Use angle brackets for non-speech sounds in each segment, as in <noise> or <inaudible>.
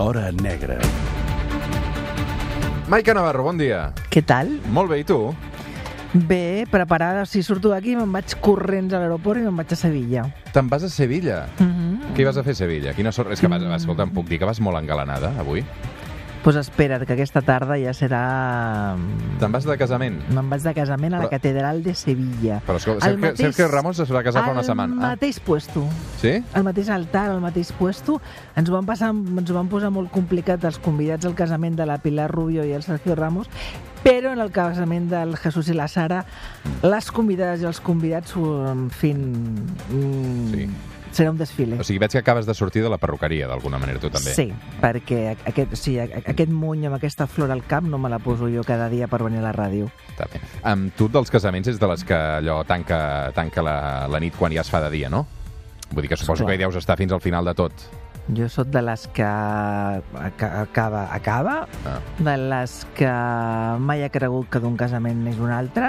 L'Hora Negra. Maica Navarro, bon dia. Què tal? Molt bé, i tu? Bé, preparada. Si surto d'aquí me'n vaig corrents a l'aeroport i me'n vaig a Sevilla. Te'n vas a Sevilla? Mm -hmm. Què hi vas a fer a Sevilla? Quina sort... És que vas, escolta, em puc dir que vas molt engalanada, avui? Pues espera't, que aquesta tarda ja serà... Te'n vas de casament? Me'n vaig de casament a la Però- Catedral de Sevilla. Però escolta, Sergio, mateix- Sergio Ramos es va casar fa una setmana. Al Ah, mateix puesto. sí? Al mateix altar, al mateix puesto. Ens ho, van passar, ens ho van posar molt complicat els convidats al casament de la Pilar Rubio i el Sergio Ramos, però en el casament del Jesús i la Sara, les convidades i els convidats, en fi, mm, Sí. Serà un desfile. O sigui, veig que acabes de sortir de la perruqueria, d'alguna manera, tu també. Sí, perquè aquest, sí, aquest muny amb aquesta flor al cap no me la poso jo cada dia per venir a la ràdio. Està bé. Amb tu dels casaments és de les que allò tanca, tanca la, la nit quan ja es fa de dia, no? Vull dir que suposo Esclar. que hi deus estar fins al final de tot. Jo sóc de les que aca- acaba, acaba, Ah. de les que mai ha cregut que d'un casament n'és un altre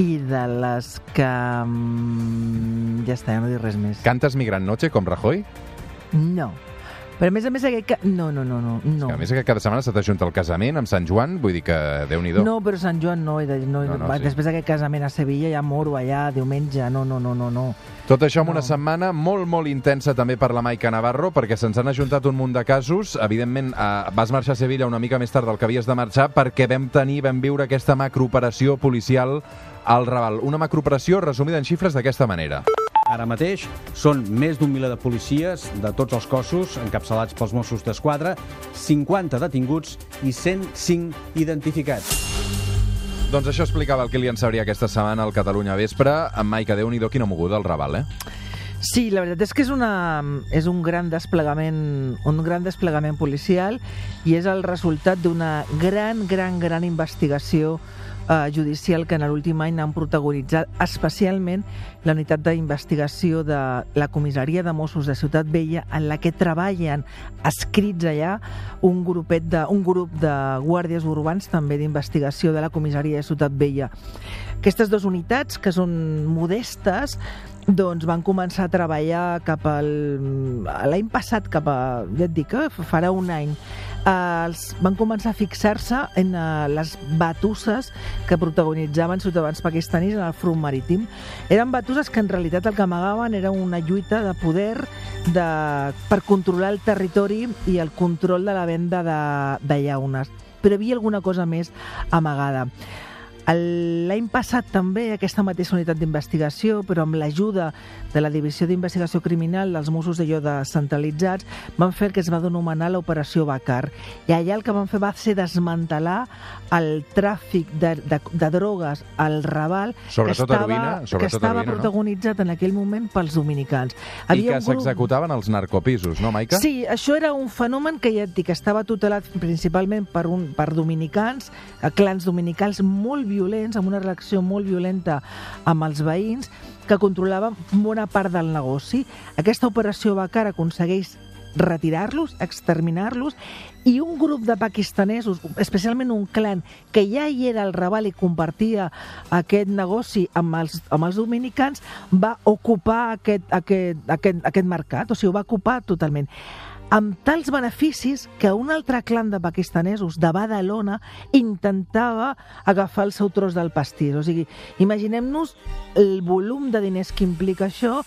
i de les que... mm, ja està, ja no dic res més. Cantes Migrant Noche, com Rajoy? No. Però a més a més aquest... Ca... No, no, no, no. no. Que a més que cada setmana se t'ajunta el casament amb Sant Joan, vull dir que Déu-n'hi-do. No, però Sant Joan no. no, No, no, no, sí. Després d'aquest casament a Sevilla ja moro allà, diumenge. No, no, no, no, no. Tot això en una No. setmana molt, molt intensa també per la Maica Navarro, perquè se'ns han ajuntat un munt de casos. Evidentment, eh, vas marxar a Sevilla una mica més tard del que havies de marxar perquè vam tenir, vam viure aquesta macrooperació policial al Raval. Una macrooperació resumida en xifres d'aquesta manera. Ara mateix són més d'un miler de policies de tots els cossos, encapçalats pels Mossos d'Esquadra, 50 detinguts i 105 identificats. Doncs això explicava el Kilian Sabria aquesta setmana al Catalunya Vespre. Amb Maica, Déu-n'hi-do, quina moguda al Raval, eh? Sí, la veritat és que és, una, és un, gran desplegament, un gran desplegament policial i és el resultat d'una gran, gran, gran investigació eh, judicial que en l'últim any han protagonitzat especialment la unitat d'investigació de la comissaria de Mossos de Ciutat Vella en la que treballen escrits allà un, grupet de, un grup de guàrdies urbans també d'investigació de la comissaria de Ciutat Vella. Aquestes dues unitats, que són modestes, doncs van començar a treballar cap al... l'any passat, cap a... ja et dic, eh, farà un any. Eh, els, van començar a fixar-se en eh, les batusses que protagonitzaven ciutadans pakistanis en el front marítim. Eren batusses que en realitat el que amagaven era una lluita de poder de, per controlar el territori i el control de la venda de, de llaunes. Però hi havia alguna cosa més amagada. L'any passat també aquesta mateixa unitat d'investigació, però amb l'ajuda de la Divisió d'Investigació Criminal dels Mossos d'allò descentralitzats, van fer el que es va denominar l'Operació Bacar. I allà el que van fer va ser desmantelar el tràfic de, de, de drogues al Raval Sobretot que estava, heroïna, que estava heroïna, no? protagonitzat en aquell moment pels dominicans. I que grup- s'executaven els narcopisos, no, Maica? Sí, això era un fenomen que ja et dic, estava tutelat principalment per, un, per dominicans, eh, clans dominicals molt violents, amb una reacció molt violenta amb els veïns, que controlaven bona part del negoci. Aquesta operació Bacar aconsegueix retirar-los, exterminar-los, i un grup de pakistanesos, especialment un clan, que ja hi era al Raval i compartia aquest negoci amb els, amb els dominicans, va ocupar aquest, aquest, aquest, aquest mercat, o sigui, ho va ocupar totalment amb tals beneficis que un altre clan de pakistanesos de Badalona intentava agafar el seu tros del pastís. O sigui, imaginem-nos el volum de diners que implica això,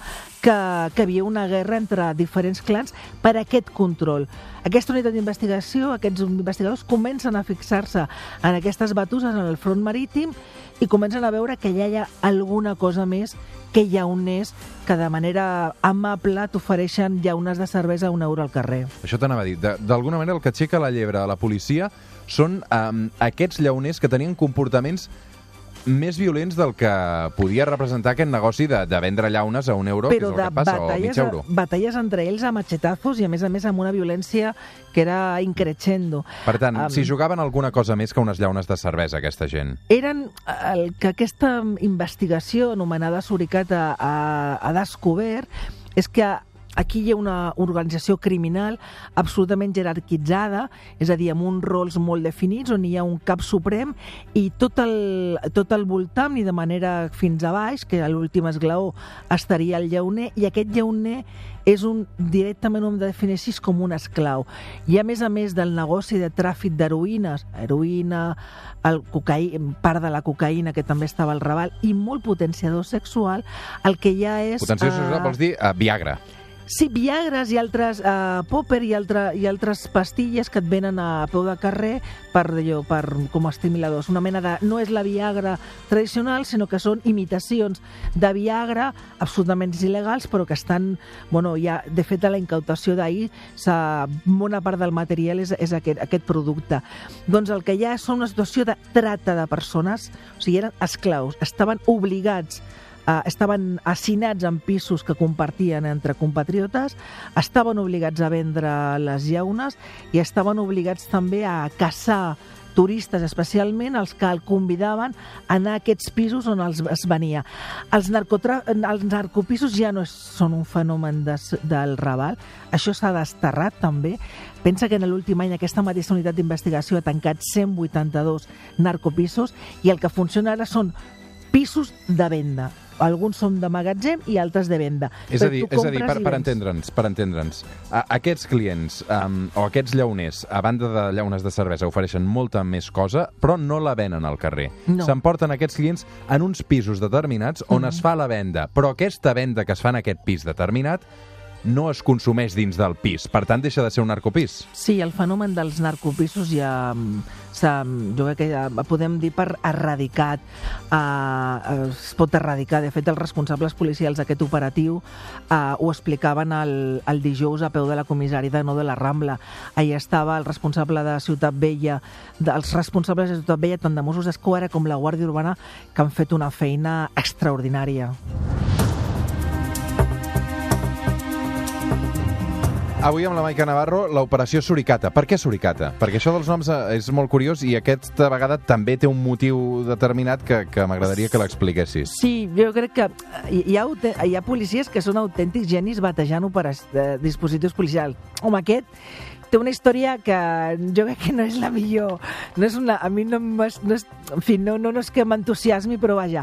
que, que havia una guerra entre diferents clans per aquest control. Aquesta unitat d'investigació, aquests investigadors comencen a fixar-se en aquestes batuses en el front marítim i comencen a veure que ja hi ha alguna cosa més que llauners que de manera amable t'ofereixen llaunes de cervesa a un euro al carrer. Això t'anava a dir. D'alguna manera, el que aixeca la llebre a la policia són um, aquests llauners que tenien comportaments més violents del que podia representar aquest negoci de, de vendre llaunes a un euro, Però que és el que passa, o mig batalles, euro. batalles entre ells a machetazos i a més a més amb una violència que era increixendo. Per tant, Am- si jugaven alguna cosa més que unes llaunes de cervesa, aquesta gent. eren el que aquesta investigació anomenada Suricat ha, ha, ha descobert és que aquí hi ha una organització criminal absolutament jerarquitzada, és a dir, amb uns rols molt definits, on hi ha un cap suprem i tot el, tot el voltant i de manera fins a baix, que a l'últim esglaó estaria el lleoner, i aquest lleoner és un, directament un de definir així com un esclau. I a més a més del negoci de tràfic d'heroïnes, heroïna, el cocaï, part de la cocaïna que també estava al Raval, i molt potenciador sexual, el que ja és... Potenciador sexual uh, vols dir uh, Viagra. Sí, Viagres i altres, eh, Popper i, altre, i altres pastilles que et venen a peu de carrer per, allò, per, com a estimuladors. Una mena de... No és la Viagra tradicional, sinó que són imitacions de Viagra absolutament il·legals, però que estan... Bueno, ja, de fet, a la incautació d'ahir, bona part del material és, és aquest, aquest producte. Doncs el que ha és una situació de trata de persones, o sigui, eren esclaus, estaven obligats eh, estaven assinats en pisos que compartien entre compatriotes, estaven obligats a vendre les llaunes i estaven obligats també a caçar turistes, especialment els que el convidaven a anar a aquests pisos on els es venia. Els, narcotra... els narcopisos ja no és, són un fenomen de, del Raval, això s'ha desterrat també. Pensa que en l'últim any aquesta mateixa unitat d'investigació ha tancat 182 narcopisos i el que funciona ara són pisos de venda alguns són de magatzem i altres de venda. És a dir, és a dir per, per entendre'ns, per entendre'ns, aquests clients um, o aquests llauners, a banda de llaunes de cervesa, ofereixen molta més cosa, però no la venen al carrer. No. S'emporten aquests clients en uns pisos determinats on mm. es fa la venda, però aquesta venda que es fa en aquest pis determinat no es consumeix dins del pis. Per tant, deixa de ser un narcopís. Sí, el fenomen dels narcopisos ja jo crec que ja podem dir per erradicat eh, es pot erradicar de fet els responsables policials d'aquest operatiu eh, ho explicaven el, el dijous a peu de la comissari de No de la Rambla ahir estava el responsable de Ciutat Vella dels responsables de Ciutat Vella tant de Mossos d'Esquadra com la Guàrdia Urbana que han fet una feina extraordinària Avui amb la Maica Navarro, l'operació Suricata. Per què Suricata? Perquè això dels noms eh, és molt curiós i aquesta vegada també té un motiu determinat que, que m'agradaria que l'expliquessis. Sí, jo crec que hi ha, hi ha policies que són autèntics genis batejant eh, dispositius policials. Home, aquest té una història que jo crec que no és la millor. No és una, a mi no, no és, en fi, no, no, no és que m'entusiasmi, però vaja,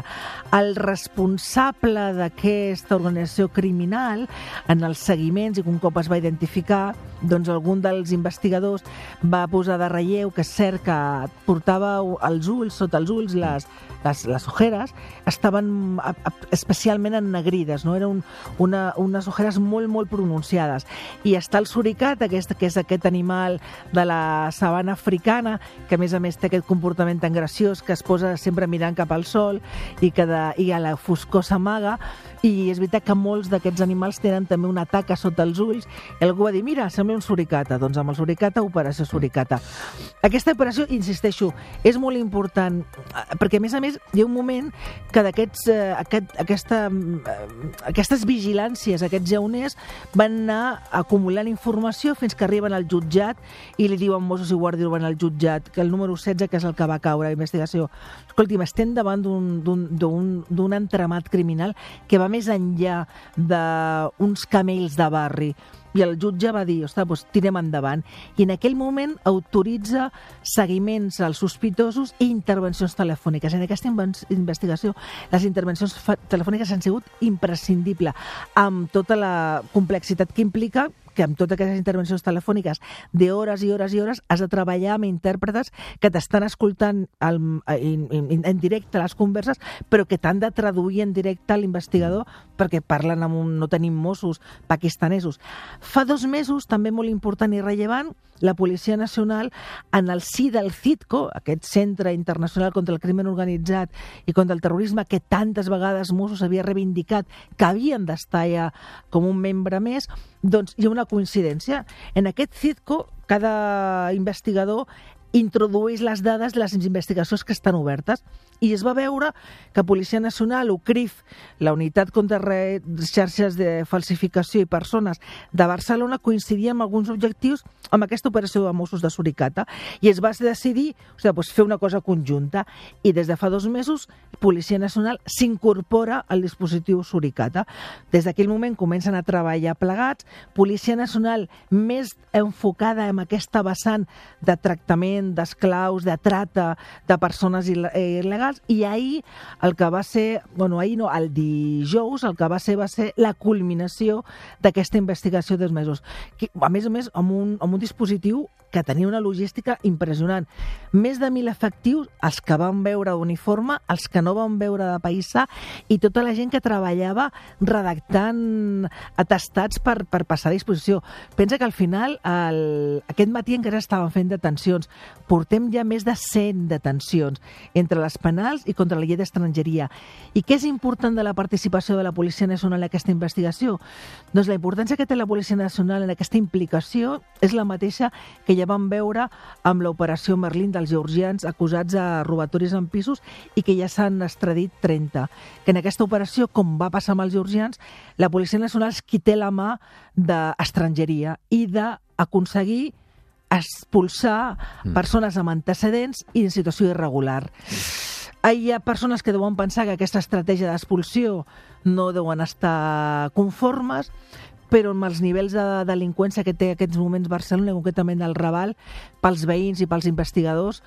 el responsable d'aquesta organització criminal en els seguiments i un cop es va identificar, doncs algun dels investigadors va posar de relleu que és cert que portava els ulls, sota els ulls, les, les, les ojeres, estaven especialment ennegrides, no? Eren un, una, unes ojeres molt, molt pronunciades. I està el suricat, aquest, que és aquest aquest animal de la sabana africana, que a més a més té aquest comportament tan graciós que es posa sempre mirant cap al sol i que de, i a la foscor s'amaga, i és veritat que molts d'aquests animals tenen també una taca sota els ulls, i algú va dir, mira, sembla un suricata, doncs amb el suricata, operació suricata. Aquesta operació, insisteixo, és molt important, perquè a més a més hi ha un moment que d'aquests eh, aquest, aquesta, eh, aquestes vigilàncies, aquests jauners, van anar acumulant informació fins que arriben al jutjat i li diuen Mossos i Guàrdia Urbana al jutjat que el número 16, que és el que va caure a investigació, escolti'm, estem davant d'un entramat criminal que va més enllà d'uns camells de barri i el jutge va dir, ostres, doncs tirem endavant. I en aquell moment autoritza seguiments als sospitosos i intervencions telefòniques. En aquesta investigació, les intervencions telefòniques han sigut imprescindibles, amb tota la complexitat que implica que amb totes aquestes intervencions telefòniques de hores i hores i hores has de treballar amb intèrpretes que t'estan escoltant el, en, en, en directe les converses, però que t'han de traduir en directe a l'investigador perquè parlen amb un... no tenim Mossos pakistanesos. Fa dos mesos, també molt important i rellevant, la Policia Nacional, en el si del CITCO, aquest Centre Internacional contra el Crimen Organitzat i contra el Terrorisme, que tantes vegades Mossos havia reivindicat que havien d'estar ja com un membre més, doncs hi ha una coincidència. En aquest CITCO, cada investigador introdueix les dades de les investigacions que estan obertes i es va veure que Policia Nacional, o CRIF, la Unitat contra Xarxes de Falsificació i Persones de Barcelona, coincidia amb alguns objectius amb aquesta operació de Mossos de Suricata i es va decidir o sigui, doncs fer una cosa conjunta i des de fa dos mesos Policia Nacional s'incorpora al dispositiu Suricata. Des d'aquell moment comencen a treballar plegats, Policia Nacional més enfocada en aquesta vessant de tractament d'esclaus, de trata de persones il·legals i ahir el que va ser, bueno, ahir no, el dijous el que va ser va ser la culminació d'aquesta investigació dels mesos. A més a més, amb un, amb un dispositiu que tenia una logística impressionant. Més de mil efectius, els que van veure uniforme, els que no van veure de païssa i tota la gent que treballava redactant atestats per, per passar a disposició. Pensa que al final, el, aquest matí encara estaven fent detencions. Portem ja més de 100 detencions entre les penals i contra la llei d'estrangeria. I què és important de la participació de la Policia Nacional en aquesta investigació? Doncs la importància que té la Policia Nacional en aquesta implicació és la mateixa que ja vam veure amb l'operació Merlin dels georgians acusats de robatoris en pisos i que ja s'han extradit 30. Que en aquesta operació, com va passar amb els georgians, la Policia Nacional és qui té la mà d'estrangeria i d'aconseguir expulsar mm. persones amb antecedents i en situació irregular. Hi ha persones que deuen pensar que aquesta estratègia d'expulsió no deuen estar conformes, però amb els nivells de delinqüència que té aquests moments Barcelona, concretament el Raval, pels veïns i pels investigadors,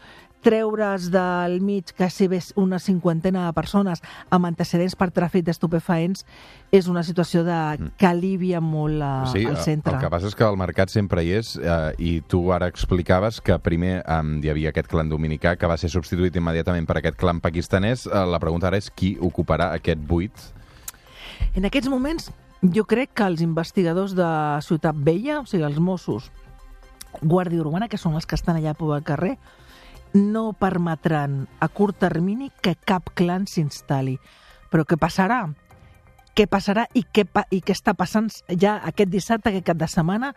treure's del mig quasi bé una cinquantena de persones amb antecedents per tràfic d'estupefaents és una situació de mm. que alivia molt a, eh, sí, al centre. El que passa és que el mercat sempre hi és eh, i tu ara explicaves que primer eh, hi havia aquest clan dominicà que va ser substituït immediatament per aquest clan pakistanès. Eh, la pregunta ara és qui ocuparà aquest buit? En aquests moments jo crec que els investigadors de Ciutat Vella, o sigui, els Mossos, Guàrdia Urbana, que són els que estan allà al carrer, no permetran a curt termini que cap clan s'instal·li. Però què passarà? què passarà i què, i què està passant ja aquest dissabte, aquest cap de setmana,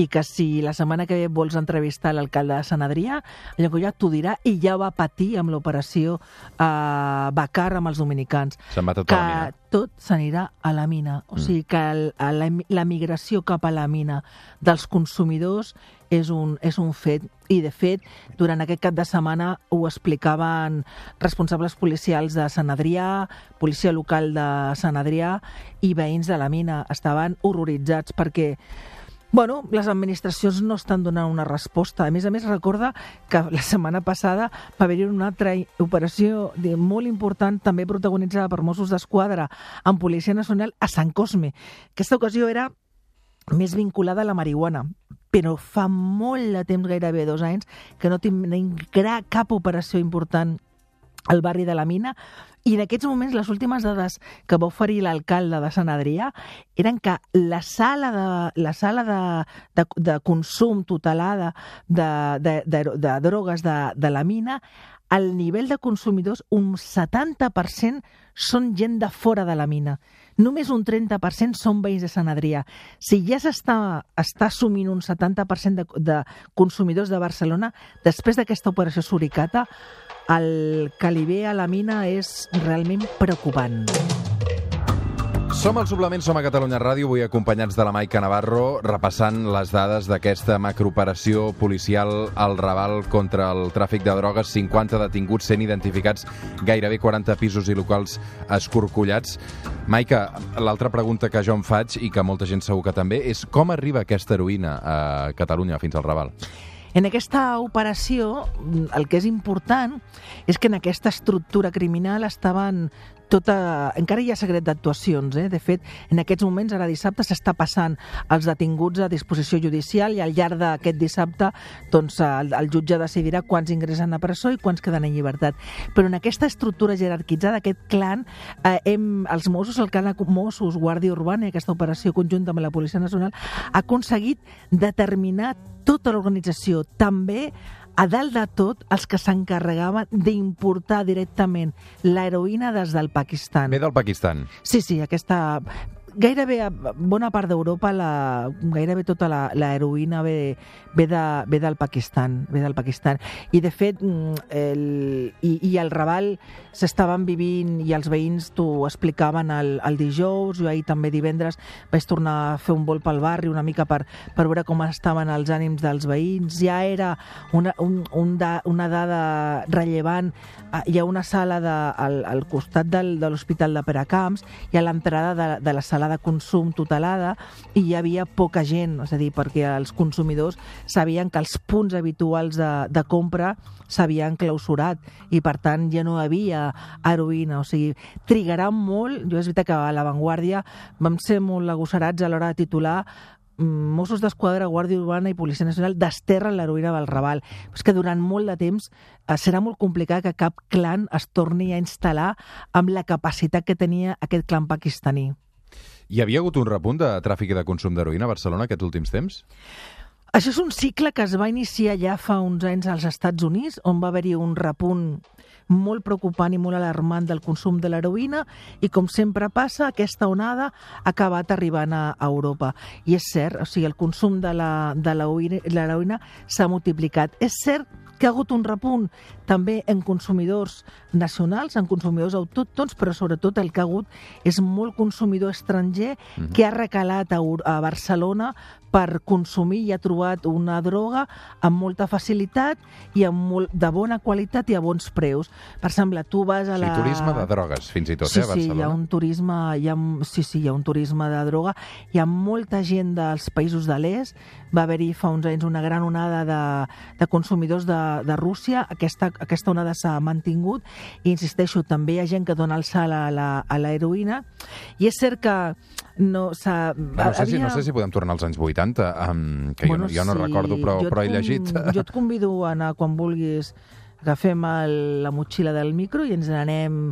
i que si la setmana que ve vols entrevistar l'alcalde de Sant Adrià, allò que ja t'ho dirà, i ja va patir amb l'operació eh, Bacar amb els dominicans. Se'n va tot que a la mina. tot s'anirà a la mina. O mm. sigui que el, la, la migració cap a la mina dels consumidors és un, és un fet i, de fet, durant aquest cap de setmana ho explicaven responsables policials de Sant Adrià, policia local de Sant Adrià i veïns de la mina. Estaven horroritzats perquè Bueno, les administracions no estan donant una resposta. A més a més, recorda que la setmana passada va haver-hi una altra operació molt important, també protagonitzada per Mossos d'Esquadra amb Policia Nacional a Sant Cosme. Aquesta ocasió era més vinculada a la marihuana però fa molt de temps, gairebé dos anys, que no tenim cap operació important al barri de la Mina, i en aquests moments les últimes dades que va oferir l'alcalde de Sant Adrià eren que la sala de, la sala de, de, de consum tutelada de, de, de, de drogues de, de la mina el nivell de consumidors, un 70% són gent de fora de la mina. Només un 30% són veïns de Sant Adrià. Si ja s'està està assumint un 70% de, de consumidors de Barcelona, després d'aquesta operació Suricata, el que li ve a la mina és realment preocupant. Som al Suplement, som a Catalunya Ràdio, avui acompanyats de la Maica Navarro, repassant les dades d'aquesta macrooperació policial al Raval contra el tràfic de drogues, 50 detinguts sent identificats, gairebé 40 pisos i locals escorcollats. Maica, l'altra pregunta que jo em faig, i que molta gent segur que també, és com arriba aquesta heroïna a Catalunya fins al Raval? En aquesta operació, el que és important és que en aquesta estructura criminal estaven tota... Encara hi ha secret d'actuacions, eh? De fet, en aquests moments, ara dissabte, s'està passant els detinguts a disposició judicial i al llarg d'aquest dissabte doncs, el, el jutge decidirà quants ingressen a presó i quants queden en llibertat. Però en aquesta estructura jerarquitzada, aquest clan, eh, hem, els Mossos, el clan Mossos, Guàrdia Urbana i aquesta operació conjunta amb la Policia Nacional ha aconseguit determinar tota l'organització, també a dalt de tot, els que s'encarregaven d'importar directament l'heroïna des del Pakistan. Ve del Pakistan. Sí, sí, aquesta gairebé a bona part d'Europa, la, gairebé tota la, la heroïna ve, ve, de, ve del Pakistan, ve del Pakistan. I de fet, mm, el, i, i el Raval s'estaven vivint i els veïns t'ho explicaven el, el dijous, jo ahir també divendres vaig tornar a fer un vol pel barri una mica per, per veure com estaven els ànims dels veïns. Ja era una, un, un da, una dada rellevant. Ah, hi ha una sala de, al, al costat del, de l'Hospital de Peracamps i a l'entrada de, de la sala de consum tutelada i hi havia poca gent, és a dir, perquè els consumidors sabien que els punts habituals de, de compra s'havien clausurat i per tant ja no havia heroïna, o sigui, trigarà molt, jo és veritat que a l'avantguàrdia vam ser molt agosarats a l'hora de titular mm, Mossos d'Esquadra, Guàrdia Urbana i Policia Nacional desterren l'heroïna del Raval. És que durant molt de temps eh, serà molt complicat que cap clan es torni a instal·lar amb la capacitat que tenia aquest clan pakistaní. Hi havia hagut un repunt de tràfic i de consum d'heroïna a Barcelona aquests últims temps? Això és un cicle que es va iniciar ja fa uns anys als Estats Units, on va haver-hi un repunt molt preocupant i molt alarmant del consum de l'heroïna i com sempre passa, aquesta onada ha acabat arribant a Europa. I és cert, o sigui, el consum de l'heroïna s'ha multiplicat. És cert que ha hagut un repunt també en consumidors nacionals, en consumidors autòctons, però sobretot el que ha hagut és molt consumidor estranger mm -hmm. que ha recalat a, a Barcelona per consumir i ha trobat una droga amb molta facilitat i amb molt, de bona qualitat i a bons preus. Per exemple, tu vas a la... Sí, turisme de drogues, fins i tot, sí, eh, a Barcelona. Sí, hi ha un turisme, hi ha, sí, sí, hi ha un turisme de droga. Hi ha molta gent dels països de l'est. Va haver-hi fa uns anys una gran onada de, de consumidors de, de Rússia. Aquesta, aquesta onada s'ha mantingut i, insisteixo, també hi ha gent que dona el salt a la, a la heroïna. I és cert que no s'ha... No, no, sé havia... si, no sé si podem tornar als anys 80, um, que bueno, jo, no, jo no sí, recordo, però, però he llegit. <laughs> Jo et convido a anar quan vulguis, agafem el, la motxilla del micro i ens n'anem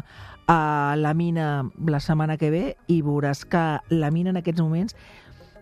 a la mina la setmana que ve i veuràs que la mina en aquests moments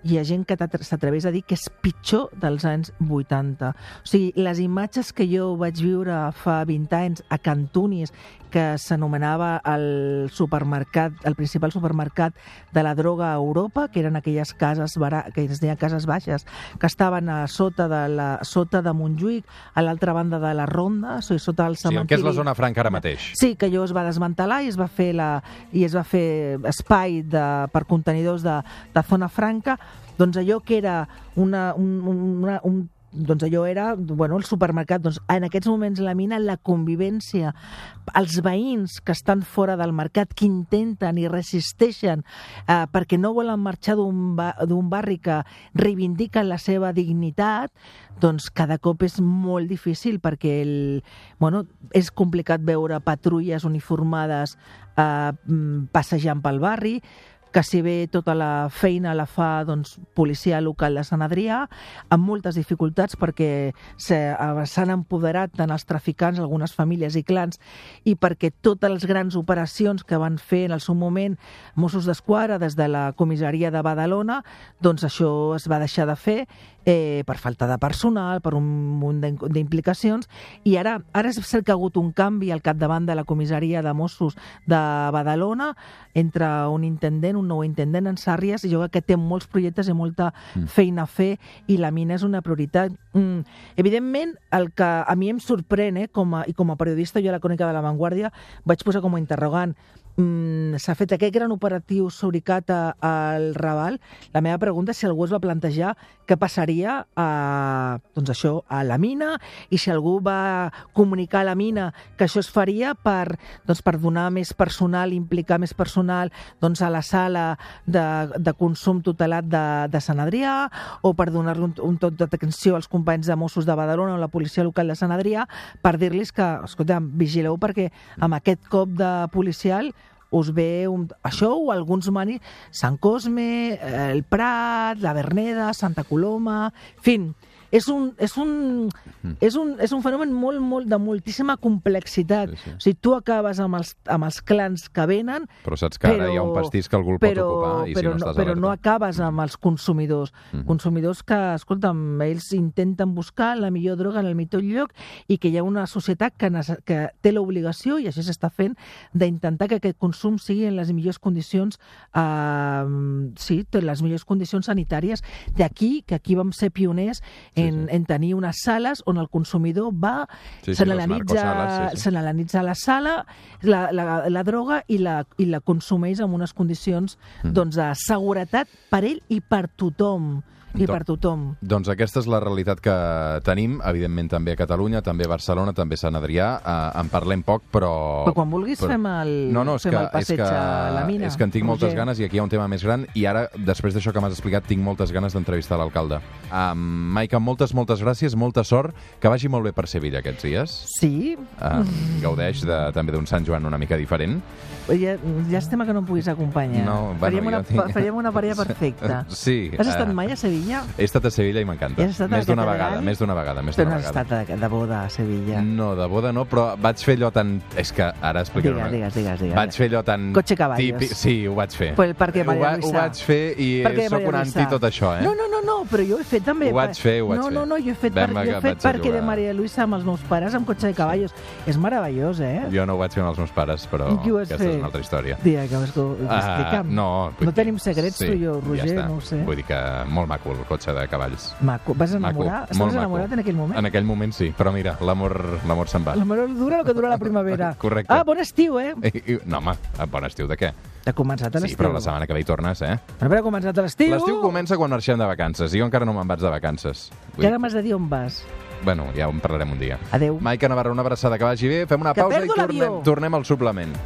hi ha gent que s'atreveix a dir que és pitjor dels anys 80. O sigui, les imatges que jo vaig viure fa 20 anys a Cantunis que s'anomenava el supermercat, el principal supermercat de la droga a Europa, que eren aquelles cases que es deien cases baixes, que estaven a sota de la sota de Montjuïc, a l'altra banda de la Ronda, o sigui, sota el cementiri. Sí, que és la zona franca ara mateix. Sí, que allò es va desmantelar i es va fer la i es va fer espai de, per contenidors de, de zona franca, doncs allò que era una, un, una, un doncs allò era bueno, el supermercat. Doncs en aquests moments la mina, la convivència, els veïns que estan fora del mercat, que intenten i resisteixen eh, perquè no volen marxar d'un ba barri que reivindiquen la seva dignitat, doncs cada cop és molt difícil perquè el, bueno, és complicat veure patrulles uniformades eh, passejant pel barri, que si bé tota la feina la fa doncs, policia local de Sant Adrià, amb moltes dificultats perquè eh, s'han empoderat tant els traficants, algunes famílies i clans, i perquè totes les grans operacions que van fer en el seu moment Mossos d'Esquadra des de la comissaria de Badalona, doncs això es va deixar de fer eh, per falta de personal, per un munt d'implicacions, i ara ara és cert que ha hagut un canvi al capdavant de la comissaria de Mossos de Badalona entre un intendent, un nou intendent en Sàrries, i jo crec que té molts projectes i molta mm. feina a fer, i la mina és una prioritat. Mm. Evidentment, el que a mi em sorprèn, eh, com a, i com a periodista, jo a la Crònica de la Vanguardia vaig posar com a interrogant, mm, s'ha fet aquest gran operatiu Suricata al Raval, la meva pregunta és si algú es va plantejar què passaria a, doncs això, a la mina i si algú va comunicar a la mina que això es faria per, doncs, per donar més personal, implicar més personal doncs, a la sala de, de consum tutelat de, de Sant Adrià o per donar-li un, un tot d'atenció als companys de Mossos de Badalona o la policia local de Sant Adrià per dir-los que, escolta, vigileu perquè amb aquest cop de policial us ve un, això o alguns mani, Sant Cosme, eh, el Prat, la Verneda, Santa Coloma, en fi, és un, és un, és un, és un fenomen molt, molt, de moltíssima complexitat. Sí, sí. O sigui, tu acabes amb els, amb els clans que venen, Però saps que ara hi ha un pastís que algú el pot però, ocupar i però, si no no, estàs però no acabes amb els consumidors. Mhm. Consumidors que, escolta'm, ells intenten buscar la millor droga en el millor lloc i que hi ha una societat que, que té l'obligació, i així s'està fent, d'intentar que aquest consum sigui en les millors condicions, eh, sí, les millors condicions sanitàries. D'aquí que aquí vam ser pioners en, Sí, en tenir unes sales on el consumidor va, Sí, se n'analitza sí, sí. la sala, la, la, la droga i la, i la consumeix en unes condicions Mm. doncs, de seguretat per ell i per tothom. I per tothom. Doncs aquesta és la realitat que tenim, evidentment també a Catalunya, també a Barcelona, també a Sant Adrià. Eh, en parlem poc, però... Però quan vulguis però- fem el, No, no, fem que, el és, passeig que, a la mina. és que en tinc moltes ganes i aquí hi ha un tema més gran i ara, després d'això que m'has explicat, tinc moltes ganes d'entrevistar l'alcalde. Um, Maica, moltes, moltes gràcies, molta sort, que vagi molt bé per Sevilla aquests dies. Sí, Uh, gaudeix de, també d'un Sant Joan una mica diferent. ja, llàstima que no em puguis acompanyar. No, bueno, faríem, una, tinc- faríem una parella perfecta. <laughs> Sí. Has estat eh, mai a Sevilla? He estat a Sevilla i m'encanta. Has Més d'una vegada, més d'una vegada, més d'una no has vegada. estat de, de boda a Sevilla. No, de boda no, però vaig fer allò tan... És que ara explicaré Digues, una... digues, digues, digues. Vaig fer allò tan... Cotxe caballos. típic- Sí, ho vaig fer. Pues perquè ho, Maria Luisa. ho vaig fer i sóc un anti tot això, eh? No, no, no, no, però jo ho he fet també. Ho vaig fer, ho vaig no, fer. No, no, jo he fet, Vam per, jo he fet perquè de. Maria Luisa amb els meus pares amb cotxe de cavallos. És meravellós, eh? Jo no ho vaig fer amb els meus pares, però ho aquesta fer? és una altra història. Dia, que vas, explica'm. no, vull No dir- tenim secrets, tu i jo, Roger, ja no ho sé. Vull dir que molt maco el cotxe de cavalls. Maco. Vas Maco, enamorar? molt Estaves maco. enamorat en aquell moment? En aquell moment sí, però mira, l'amor l'amor se'n va. La menor dura el que dura la <laughs> primavera. Correcte. Ah, bon estiu, eh? I, i, no, home, bon estiu de què? Ha començat a Sí, l'estiu. però la setmana que ve hi tornes, eh? Però ha començat l'estiu. L'estiu comença quan marxem de vacances, jo encara no me'n vaig de vacances. I ara m'has de dir on vas. Bueno, ja en parlarem un dia. Adéu. Maica Navarra, una abraçada, que vagi bé, fem una Que pausa i tornem, tornem al suplement.